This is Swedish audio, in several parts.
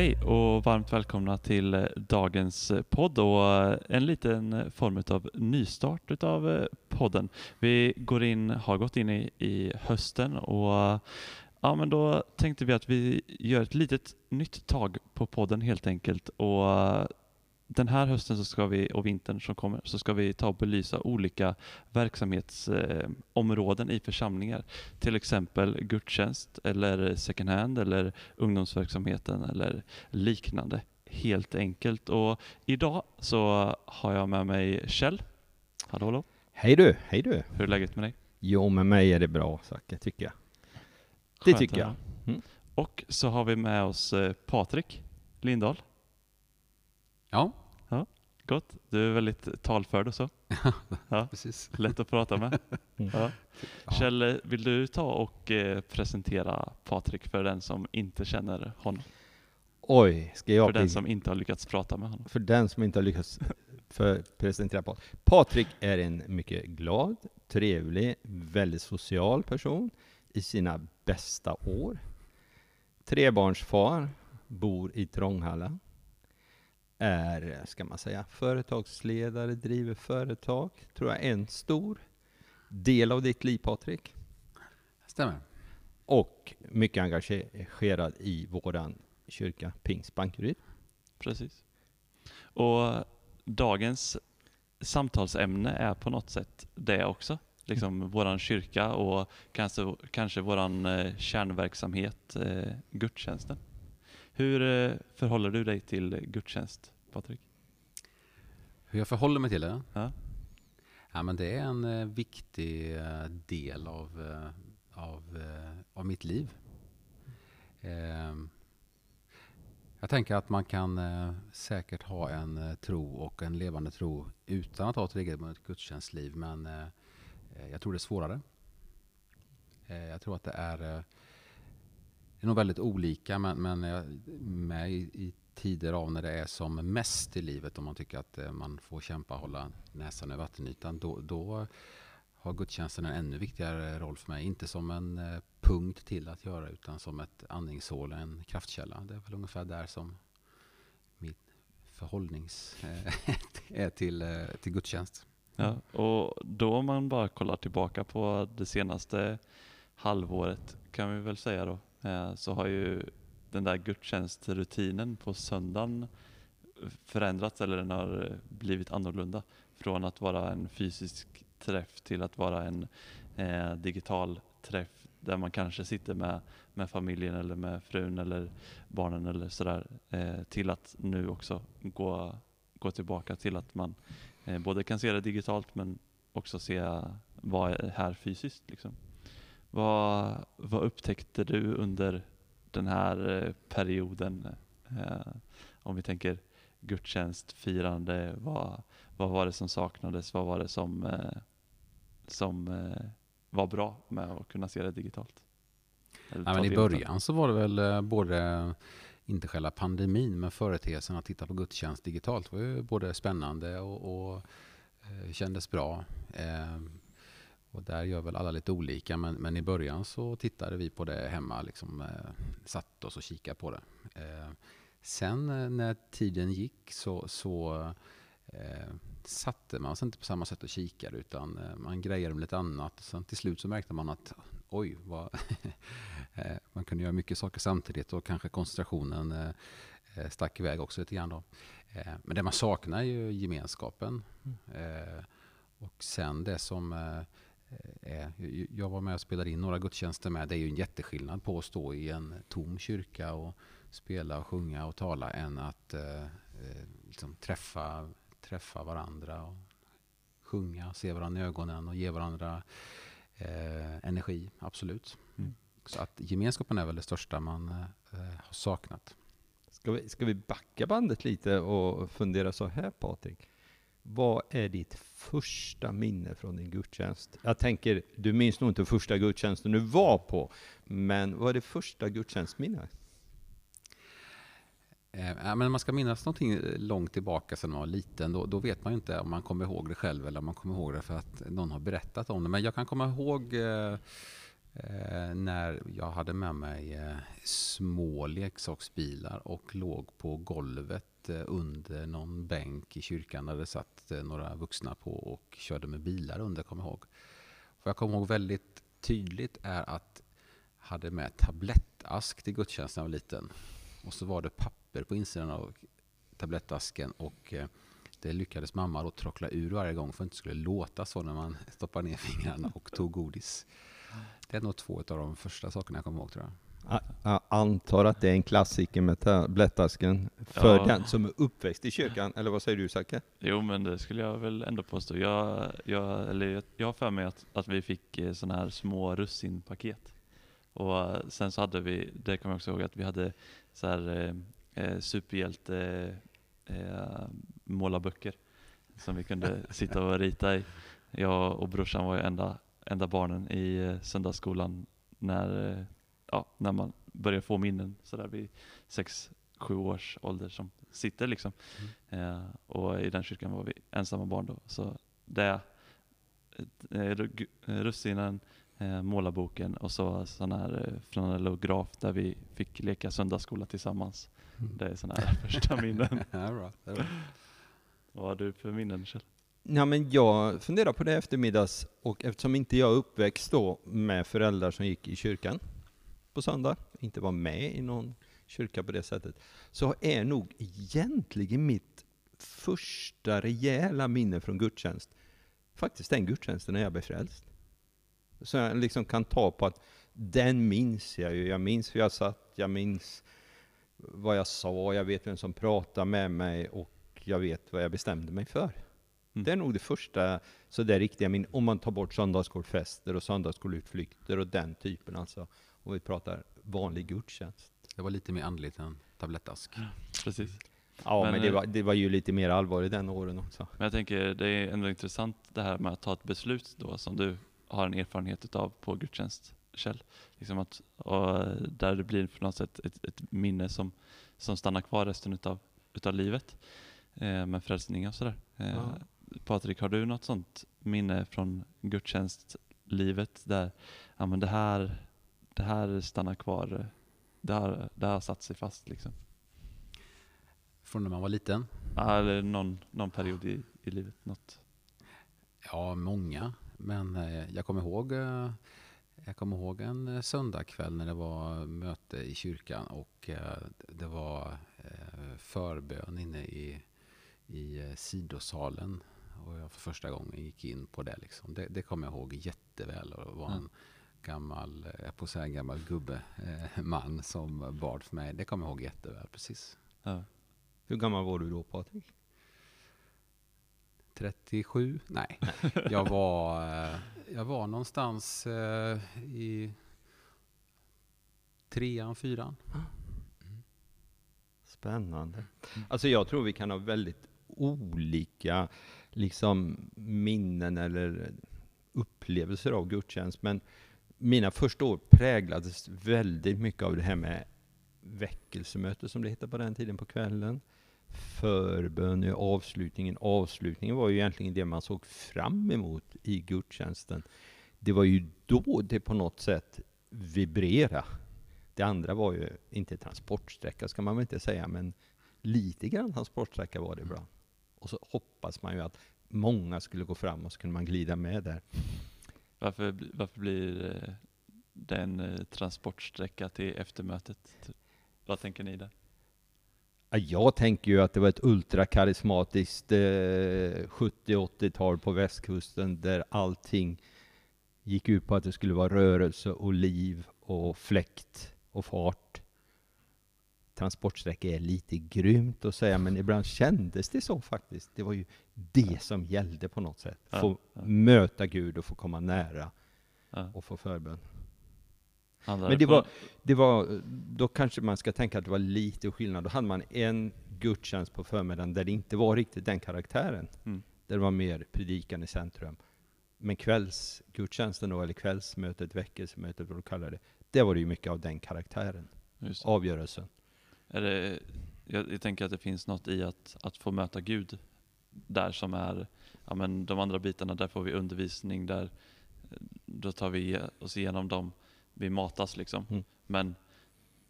Hej och varmt välkomna till eh, dagens eh, podd och eh, en liten form av nystart utav podden. Vi går in, har gått in i, i hösten och ja, men då tänkte vi att vi gör ett litet nytt tag på podden helt enkelt och den här hösten så ska vi, och vintern som kommer så ska vi ta och belysa olika verksamhetsområden i församlingar. Till exempel gudstjänst eller second hand eller ungdomsverksamheten eller liknande. Helt enkelt. Och idag så har jag med mig Kjell. Hallå hallå. Hej du, hej du. Hur är läget med dig? Jo, med mig är det bra Zacke, tycker jag. Det tycker jag. Mm. Och så har vi med oss eh, Patrik Lindahl. Ja. ja. Gott. Du är väldigt talförd och så. Ja, precis. Lätt att prata med. Mm. Ja. Kjell, vill du ta och eh, presentera Patrik för den som inte känner honom? Oj, ska jag För den som inte har lyckats prata med honom. För den som inte har lyckats för presentera Patrik. Patrik är en mycket glad, trevlig, väldigt social person i sina bästa år. Trebarnsfar, bor i Trånghalla är, ska man säga, företagsledare, driver företag, tror jag en stor del av ditt liv Patrik. Stämmer. Och mycket engagerad i våran kyrka, Pingst Bankeryd. Precis. Och dagens samtalsämne är på något sätt det också. Liksom mm. våran kyrka och kanske, kanske våran eh, kärnverksamhet, eh, gudstjänsten. Hur eh, förhåller du dig till gudstjänst, Patrik? Hur jag förhåller mig till det? Ja. Ja, men det är en eh, viktig eh, del av, av, av mitt liv. Jag tänker att man kan säkert ha en tro och en levande tro utan att ha ett regelbundet gudstjänstliv, men jag tror det är svårare. Jag tror att det är är nog väldigt olika, men, men med i, i, tider av när det är som mest i livet, om man tycker att eh, man får kämpa och hålla näsan över vattenytan, då, då har gudstjänsten en ännu viktigare roll för mig. Inte som en eh, punkt till att göra, utan som ett andningshål, en kraftkälla. Det är väl ungefär där som mitt förhållnings eh, är till, till gudstjänst. Ja, och då om man bara kollar tillbaka på det senaste halvåret kan vi väl säga då, Eh, så har ju den där gudstjänstrutinen på söndagen förändrats eller den har blivit annorlunda. Från att vara en fysisk träff till att vara en eh, digital träff där man kanske sitter med, med familjen eller med frun eller barnen eller sådär. Eh, till att nu också gå, gå tillbaka till att man eh, både kan se det digitalt men också se vad är här fysiskt. Liksom. Vad, vad upptäckte du under den här eh, perioden? Eh, om vi tänker gudstjänst, firande, vad, vad var det som saknades? Vad var det som, eh, som var bra med att kunna se det digitalt? Ja, men I början så var det väl både, inte själva pandemin, men företeelsen att titta på gudstjänst digitalt var ju både spännande och, och kändes bra. Och där gör väl alla lite olika, men, men i början så tittade vi på det hemma, liksom, eh, satt oss och kikade på det. Eh, sen eh, när tiden gick så, så eh, satte man sig inte på samma sätt och kikade, utan eh, man grejade med lite annat. Sen till slut så märkte man att oj, vad eh, man kunde göra mycket saker samtidigt och kanske koncentrationen eh, stack iväg också lite grann. Då. men det man saknar är ju gemenskapen. Mm. och sen det som Eh, jag var med och spelade in några gudstjänster med. Det är ju en jätteskillnad på att stå i en tom kyrka och spela och sjunga och tala än att eh, eh liksom träffa, träffa varandra och sjunga, se varandra i ögonen och ge varandra eh, energi. Absolut. Mm. Så att gemenskapen är väl det största man eh, har saknat. Ska vi, ska vi backa bandet lite och fundera så här Patrik? Vad är ditt första minne från din gudstjänst? Jag tänker, du minns nog inte första gudstjänsten du var på, men vad är det första gudstjänstminnet? Eh, men man ska minnas någonting långt tillbaka sedan man var liten, då, då, vet man ju inte om man kommer ihåg det själv eller om man kommer ihåg det för att någon har berättat om det. Men jag kan komma ihåg eh, Eh, när jag hade med mig eh, små leksaksbilar och låg på golvet eh, under någon bänk i kyrkan där det satt eh, några vuxna på och körde med bilar under, kommer jag ihåg. Vad jag kommer ihåg väldigt tydligt är att jag hade med tablettask till gudstjänsten när jag var liten. Och så var det papper på insidan av tablettasken och eh, det lyckades mamma då trockla ur varje gång för att det inte skulle låta så när man stoppade ner fingrarna och tog godis. Det är nog två av de första sakerna jag kommer ihåg tror jag. Jag antar att det är en klassiker med tablettasken för Ja. den som är uppväxt i kyrkan, eller vad säger du Zacke? Jo men det skulle jag väl ändå påstå. Jag, jag, eller jag- jag har för mig att, att vi fick eh, sådana här små russinpaket. Och eh, sen så hade vi, det kommer jag också ihåg, att vi hade så här eh, eh, superhjälte eh, målarböcker som vi kunde sitta och rita i. Jag och brorsan var ju enda, enda barnen i eh, söndagsskolan när, eh, ja, när man börjar få minnen sådär vid sex, sju års ålder som sitter liksom. Eh, och i den kyrkan var vi ensamma barn då. Så det, eh, ru- russinen, eh, målarboken och så sån här eh, flanellograf där vi fick leka söndagsskola tillsammans. Det är sådana här första minnen. Ja, bra. Vad har du för minnen Kjell? Ja, men jag funderar på det eftermiddags och eftersom inte jag är uppväxt då med föräldrar som gick i kyrkan på söndag, inte var med i någon kyrka på det sättet, så är nog egentligen mitt första rejäla minne från gudstjänst faktiskt den gudstjänsten när jag blev frälst. Så jag liksom kan ta på att den minns jag ju. Jag minns hur jag satt, jag minns vad jag sa, jag vet vem som pratade med mig och jag vet vad jag bestämde mig för. Mm. Det är nog det första så där riktiga min om man tar bort söndagsskolfester och söndagsskoleutflykter och den typen alltså. Om vi pratar vanlig gudstjänst. Det var lite mer andligt än tablettask. Precis. Ja, men, Men, det, eh, var, det var ju lite mer allvar i den åren också. Men jag tänker det är ändå intressant det här med att ta ett beslut då som du har en erfarenhet utav på gudstjänst Kjell. Liksom att, och där det blir på något sätt ett, ett minne som, som stannar kvar resten utav, utav livet. Eh, med frälsning och sådär. Eh, Ja. Patrik, har du något sånt minne från gudstjänstlivet där ja, men det, här, det här stannar kvar, det har, det har satt sig fast liksom? Från när man var liten? Ja, Eller någon, någon period i, i livet? Något. Ja, många. Men eh, jag kommer ihåg eh, jag kommer ihåg en söndagkväll när det var möte i kyrkan och eh, det var förbön inne i, i sidosalen. Och jag för första gången gick in på det. Liksom. Det, det kommer jag ihåg jätteväl. Och det var en Mm. gammal, eh, jag på att säga en gammal gubbe, eh, man som bad för mig. Det kommer jag ihåg jätteväl, precis. Ja. Hur gammal var du då Patrik? 37? Nej, jag var, eh, jag var någonstans eh, i trean, fyran. Spännande. Alltså jag tror vi kan ha väldigt olika liksom, minnen eller upplevelser av gudstjänst. Men mina första år präglades väldigt mycket av det här med väckelsemöte som det hette på den tiden på kvällen. Förbön i avslutningen. Avslutningen var ju egentligen det man såg fram emot i gudstjänsten. Det var ju då det på något sätt vibrera. Det andra var ju inte transportsträcka ska man väl inte säga, men lite grann transportsträcka var det ibland. Och så hoppas man ju att många skulle gå fram och så kunde man glida med där. Varför, varför blir eh, en eh, transportsträcka till eftermötet? Vad tänker ni där? Ja, Jag tänker ju att det var ett ultrakarismatiskt eh, 70-80-tal på västkusten där allting gick ut på att det skulle vara rörelse och liv och fläkt och fart. Transportsträcka är lite grymt att säga, men ibland kändes det så faktiskt. Det var ju det som gällde på något sätt. Få ja. möta Gud och få komma nära Ja. och få förbön. Men det var, det var, då kanske man ska tänka att det var lite skillnad. Då hade man en gudstjänst på förmiddagen där det inte var riktigt den karaktären. Mm. Där det var mer predikan i centrum. Men kvällsgudstjänsten då, eller kvällsmötet, väckelsemötet, vad du kallar det. Det var det ju mycket av den karaktären. Just, Avgörelsen. Är det, jag, jag tänker att det finns något i att, att få möta Gud där som är, ja men de andra bitarna, där får vi undervisning, där, då tar vi oss igenom dem, vi matas liksom. Mm. Men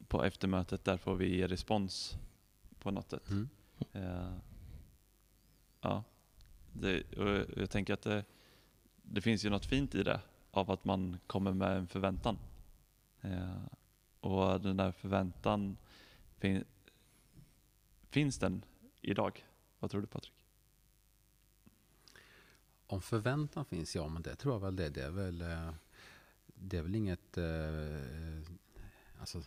på eftermötet där får vi ge respons på något sätt. Mm. Eh, ja, det, och jag tänker att det, det finns ju något fint i det, av att man kommer med en förväntan. Eh, och den där förväntan, fin, finns den idag? Vad tror du Patrik? Om förväntan finns, ja men det tror jag väl det. Det är väl, eh, det är väl inget... Eh, alltså,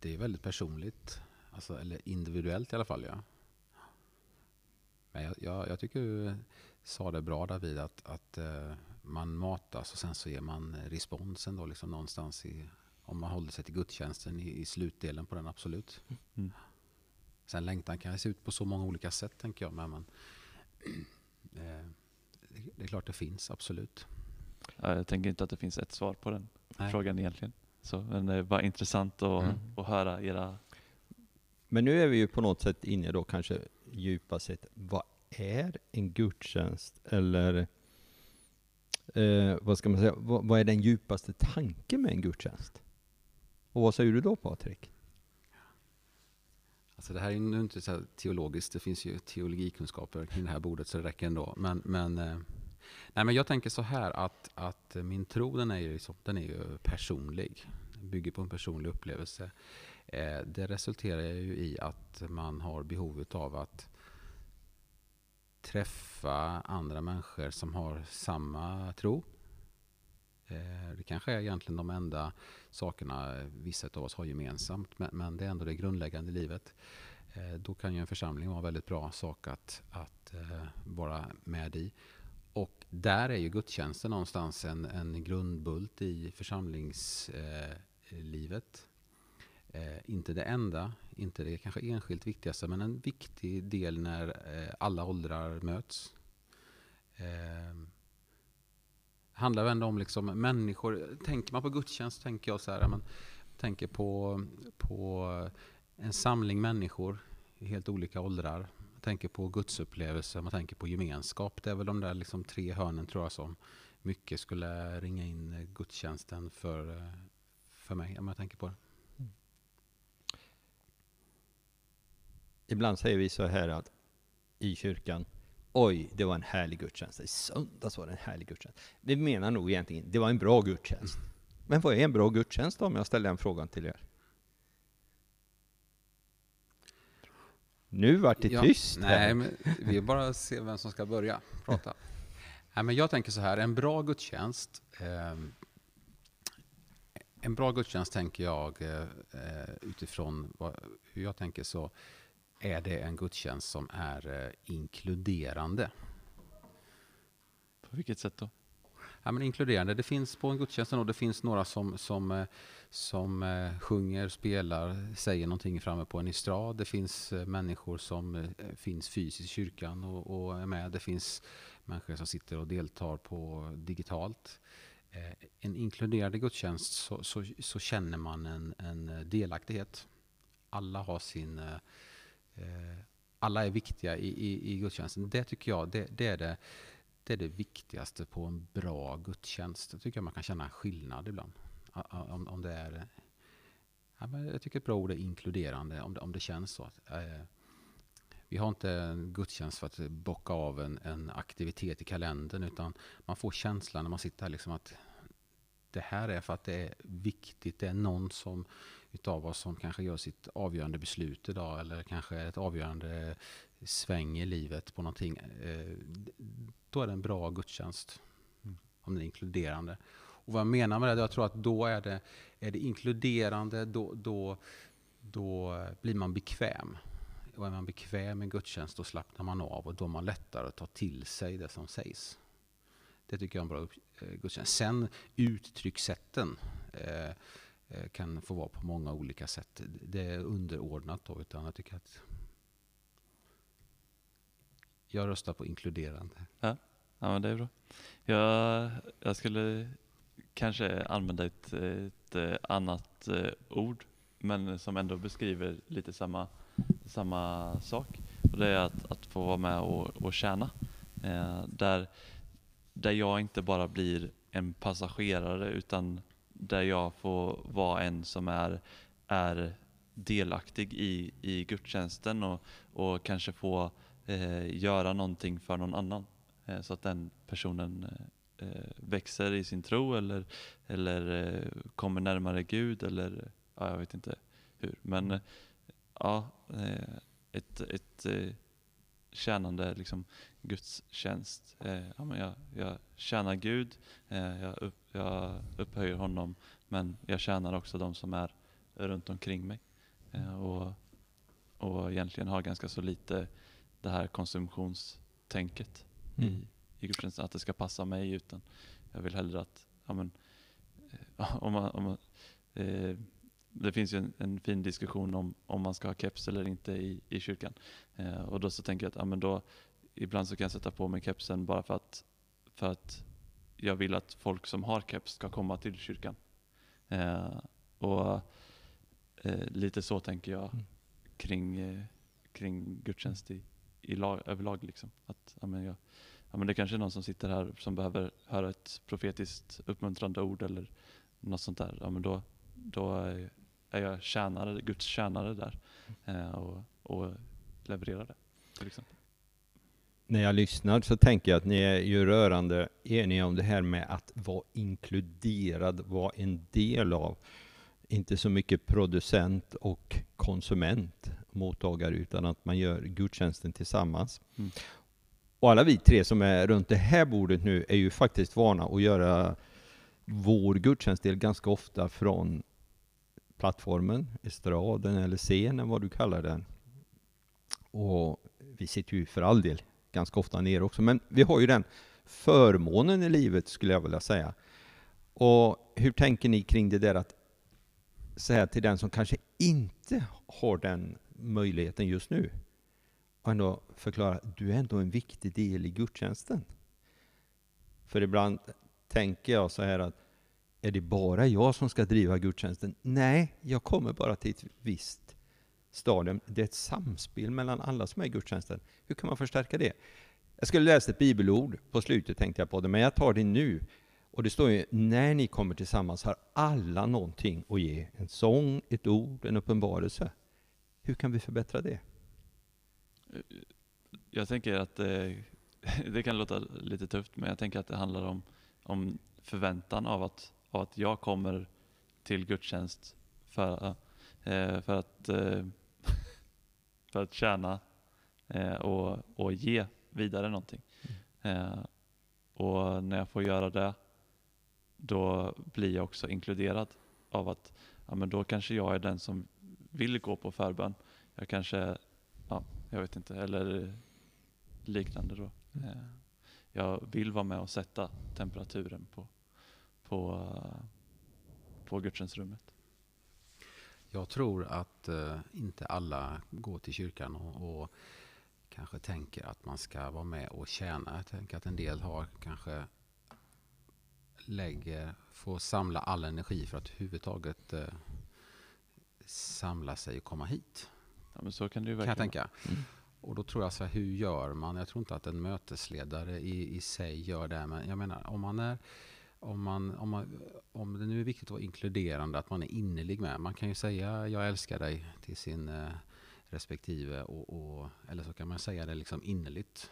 det är väldigt personligt. Alltså, eller individuellt i alla fall. Ja. Men jag, jag, jag tycker du sa det bra David, att, att eh, man matas och sen så ger man responsen då liksom någonstans i, om man håller sig till gudstjänsten i, i slutdelen på den, absolut. Mm. Sen längtan kan se ut på så många olika sätt tänker jag. Men, men eh, det är klart det finns, absolut. Ja, Jag tänker inte att det finns ett svar på den Nej. frågan egentligen. Så, men det är bara intressant att, Mm. att höra era... Men nu är vi ju på något sätt inne då kanske djupast sett, vad är en gudstjänst? Eller eh, vad ska man säga, vad, vad är den djupaste tanken med en gudstjänst? Och vad säger du då Patrik? Alltså det här är nu inte så här teologiskt, det finns ju teologikunskaper kring det här bordet så det räcker ändå. Men, men, eh, nej, men jag tänker så här att, att min tro den är, ju liksom, den är ju personlig. Den bygger på en personlig upplevelse. Eh, det resulterar ju i att man har behovet av att träffa andra människor som har samma tro. Eh, det kanske är egentligen de enda sakerna vissa av oss har gemensamt, men, det är ändå det grundläggande i livet. Eh, då kan ju en församling vara en väldigt bra sak att, att eh, vara med i. Och där är ju gudstjänsten någonstans en, en grundbult i församlingslivet. Inte det enda, inte det kanske enskilt viktigaste, men en viktig del när alla åldrar möts. Handlar väl ändå om liksom människor. Tänker man på gudstjänst tänker jag så här, man tänker på, på en samling människor i helt olika åldrar. Man tänker på gudsupplevelse, man tänker på gemenskap. Det är väl de där liksom tre hörnen tror jag som mycket skulle ringa in gudstjänsten för, för mig, om jag tänker på det. Ibland säger vi så här att i kyrkan, oj, det var en härlig gudstjänst. I söndags var det en härlig gudstjänst. Vi menar nog egentligen, det var en bra gudstjänst. Men vad är en bra gudstjänst då, om jag ställer den frågan till er? Nu vart det Ja, tyst Nej, här. men vi bara ser vem som ska börja prata. nej, men jag tänker så här, en bra gudstjänst. Eh, en bra gudstjänst tänker jag eh, utifrån vad, hur jag tänker så är det en gudstjänst som är eh, inkluderande. På vilket sätt då? Ja, men inkluderande. Det finns på en gudstjänst och det finns några som, som, eh, som eh, sjunger, spelar, säger någonting framme på en estrad. Det finns människor som finns fysiskt i kyrkan och, och är med. Det finns människor som sitter och deltar på digitalt. En inkluderande gudstjänst så, så, så känner man en, en delaktighet. Alla har sin... Eh, alla är viktiga i, i, i gudstjänsten. Det tycker jag det, det är det det är det viktigaste på en bra gudstjänst. Jag tycker man kan känna skillnad ibland. Om, om det är, ja, men jag tycker ett bra ord är inkluderande, om det, om det känns så. Att, eh, vi har inte en gudstjänst för att bocka av en, en aktivitet i kalendern, utan man får känslan när man sitter här liksom att det här är för att det är viktigt. Det är någon som utav oss som kanske gör sitt avgörande beslut idag, eller kanske ett avgörande sväng i livet på någonting. Eh, då är det en bra gudstjänst. Om den är inkluderande. Och vad jag menar med det, jag tror att då är det, är det inkluderande, då, då, då blir man bekväm. Och är man bekväm med gudstjänst, då slappnar man av och då är man lättare att ta till sig det som sägs. Det tycker jag är en bra eh, gudstjänst. Sen uttryckssätten eh, Eh, kan få vara på många olika sätt. Det är underordnat då, utan jag tycker att jag röstar på inkluderande. Ja, men det är bra. Jag, jag skulle kanske använda ett, ett eh, annat eh, ord, men som ändå beskriver lite samma, samma sak. Och det är att, att få vara med och, och tjäna. Eh, där, där jag inte bara blir en passagerare utan där jag får vara en som är, är delaktig i, i gudstjänsten och, och kanske få eh, göra någonting för någon annan. Eh, så att den personen eh, växer i sin tro eller, eller eh, kommer närmare Gud eller ja, jag vet inte hur. Men eh, ja, eh, ett, ett eh, tjänande liksom, gudstjänst. ja, men jag, jag tjänar Gud, jag, upp, jag upphöjer honom, men jag tjänar också de som är runt omkring mig. och, och egentligen har ganska så lite det här konsumtionstänket mm. i, i gudstjänsten, att det ska passa mig, utan jag vill hellre att, ja, men, eh, om man, om man, eh, det finns ju en, en, fin diskussion om, om man ska ha keps eller inte i, i kyrkan. Eh, och då så tänker jag att, ja, men då, ibland så kan jag sätta på mig kepsen bara för att, för att jag vill att folk som har keps ska komma till kyrkan. Eh, och eh, lite så tänker jag mm. kring, eh, kring gudstjänst i, i lag, överlag. Liksom. Att, ja, men jag, ja, men det kanske är någon som sitter här som behöver höra ett profetiskt uppmuntrande ord eller något sånt där. Ja, men då, då är jag tjänare, Guds tjänare där eh, och, och levererar det. Till exempel. När jag lyssnar så tänker jag att ni är ju rörande eniga om det här med att vara inkluderad, vara en del av. Inte så mycket producent och konsument mottagare, utan att man gör gudstjänsten tillsammans. Mm. Och alla vi tre som är runt det här bordet nu är ju faktiskt vana att göra vår gudstjänstdel ganska ofta från plattformen, estraden eller scenen, vad du kallar den. Och vi sitter ju för all del ganska ofta ner också, men vi har ju den förmånen i livet skulle jag vilja säga. Och hur tänker ni kring det där att säga till den som kanske inte har den möjligheten just nu och ändå förklara att du är ändå en viktig del i gudstjänsten. För ibland tänker jag så här att är det bara jag som ska driva gudstjänsten? Nej, jag kommer bara till ett visst stadium. Det är ett samspel mellan alla som är i gudstjänsten. Hur kan man förstärka det? Jag skulle läsa ett bibelord på slutet tänkte jag på det, men jag tar det nu. Och det står ju, när ni kommer tillsammans har alla någonting att ge. En sång, ett ord, en uppenbarelse. Hur kan vi förbättra det? Jag tänker att det, eh, det kan låta lite tufft, men jag tänker att det handlar om, om förväntan av att, av att jag kommer till gudstjänst för, eh, för, att, eh, för att tjäna eh, och, och ge vidare någonting. Mm. Och när jag får göra det, då blir jag också inkluderad av att ja, men då kanske jag är den som vill gå på förbön. Jag kanske, ja, jag vet inte, eller liknande då. Mm. Jag vill vara med och sätta temperaturen på, på, på gudstjänstrummet. Jag tror att uh, inte alla går till kyrkan och, och, kanske tänker att man ska vara med och tjäna. Jag tänker att en del har kanske lägger, får samla all energi för att överhuvudtaget uh, samla sig och komma hit. Ja, men så kan det ju verkligen kan jag tänka. Mm. Och då tror jag så här, hur gör man? Jag tror inte att en mötesledare i, i sig gör det. Men jag menar, om man är om, man, om, man, om det nu är viktigt att vara inkluderande, att man är innerlig med. Man kan ju säga jag älskar dig till sin eh, respektive. Och, och, eller så kan man säga det liksom innerligt.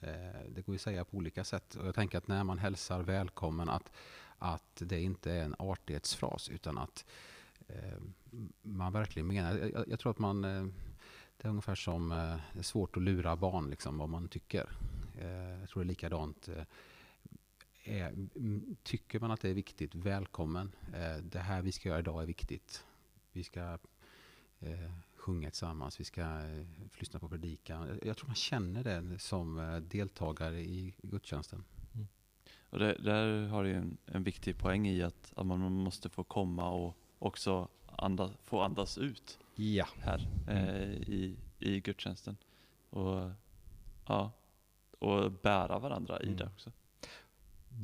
Eh, det går ju att säga på olika sätt. Och jag tänker att när man hälsar välkommen, att, att det inte är en artighetsfras, utan att Eh, man verkligen menar. Jag, jag, tror att man, eh, det är ungefär som, eh, det är svårt att lura barn liksom, vad man tycker. Eh, jag tror det är likadant. Eh, är, tycker man att det är viktigt, välkommen. Det här vi ska göra idag är viktigt. Vi ska sjunga tillsammans, vi ska lyssna på predikan. Jag tror man känner det som deltagare i gudstjänsten. Mm. Och det, där har du en, en viktig poäng i att, att man måste få komma och också andas, få andas ut ja. här eh, mm. i, i gudstjänsten. Och, ja, och bära varandra mm. i det också.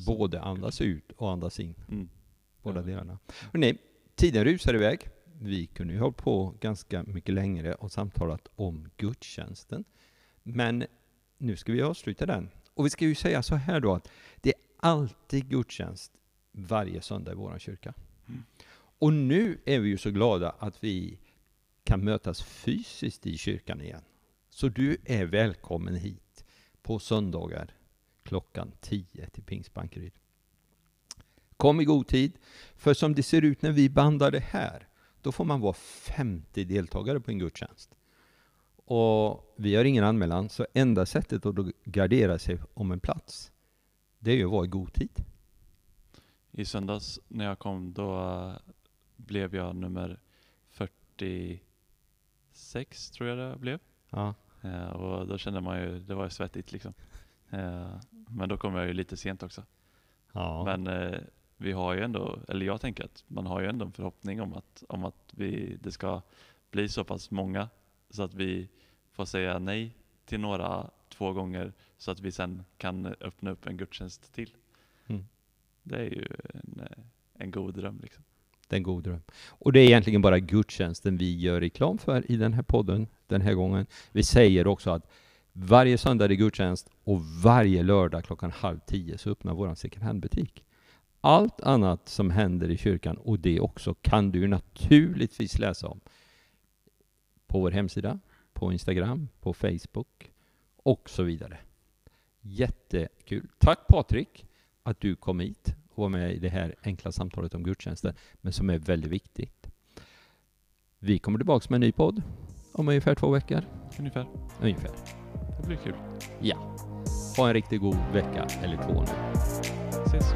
Både andas ut och andas in. Mm. Båda delarna. Hörrni, tiden rusar iväg. Vi kunde ju hålla på ganska mycket längre och samtalat om gudstjänsten. Men nu ska vi avsluta den. Och vi ska ju säga så här då att det är alltid gudstjänst varje söndag i vår kyrka. Mm. Och nu är vi ju så glada att vi kan mötas fysiskt i kyrkan igen. Så du är välkommen hit på söndagar klockan 10 till Pingstbankeryd. Kom i god tid, för som det ser ut när vi bandar det här, då får man vara 50 deltagare på en gudstjänst. Och vi har ingen anmälan, så enda sättet att gardera sig om en plats, det är ju att vara i god tid. I söndags när jag kom, då uh, blev jag nummer 46, tror jag det blev. Ja. Uh, och då kände man ju, det var svettigt liksom. Uh, men då kom jag ju lite sent också. Ja. Men vi har ju ändå, eller jag tänker att man har ju ändå en förhoppning om att, om att vi, det ska bli så pass många så att vi får säga nej till några två gånger så att vi sen kan öppna upp en gudstjänst till. Mm. Det är ju en, en god dröm. Liksom. Det är en god dröm. Och det är egentligen bara gudstjänsten vi gör reklam för i den här podden den här gången. Vi säger också att varje söndag är det gudstjänst och varje lördag klockan halv tio så öppnar vår second hand-butik. Allt annat som händer i kyrkan och det också kan du naturligtvis läsa om på vår hemsida, på Instagram, på Facebook och så vidare. Jättekul. Tack Patrik att du kom hit och var med i det här enkla samtalet om gudstjänsten, men som är väldigt viktigt. Vi kommer tillbaka med en ny podd om ungefär två veckor. Ungefär. Ungefär. Det blir kul. Ja. Ha en riktigt god vecka eller två nu. Ses.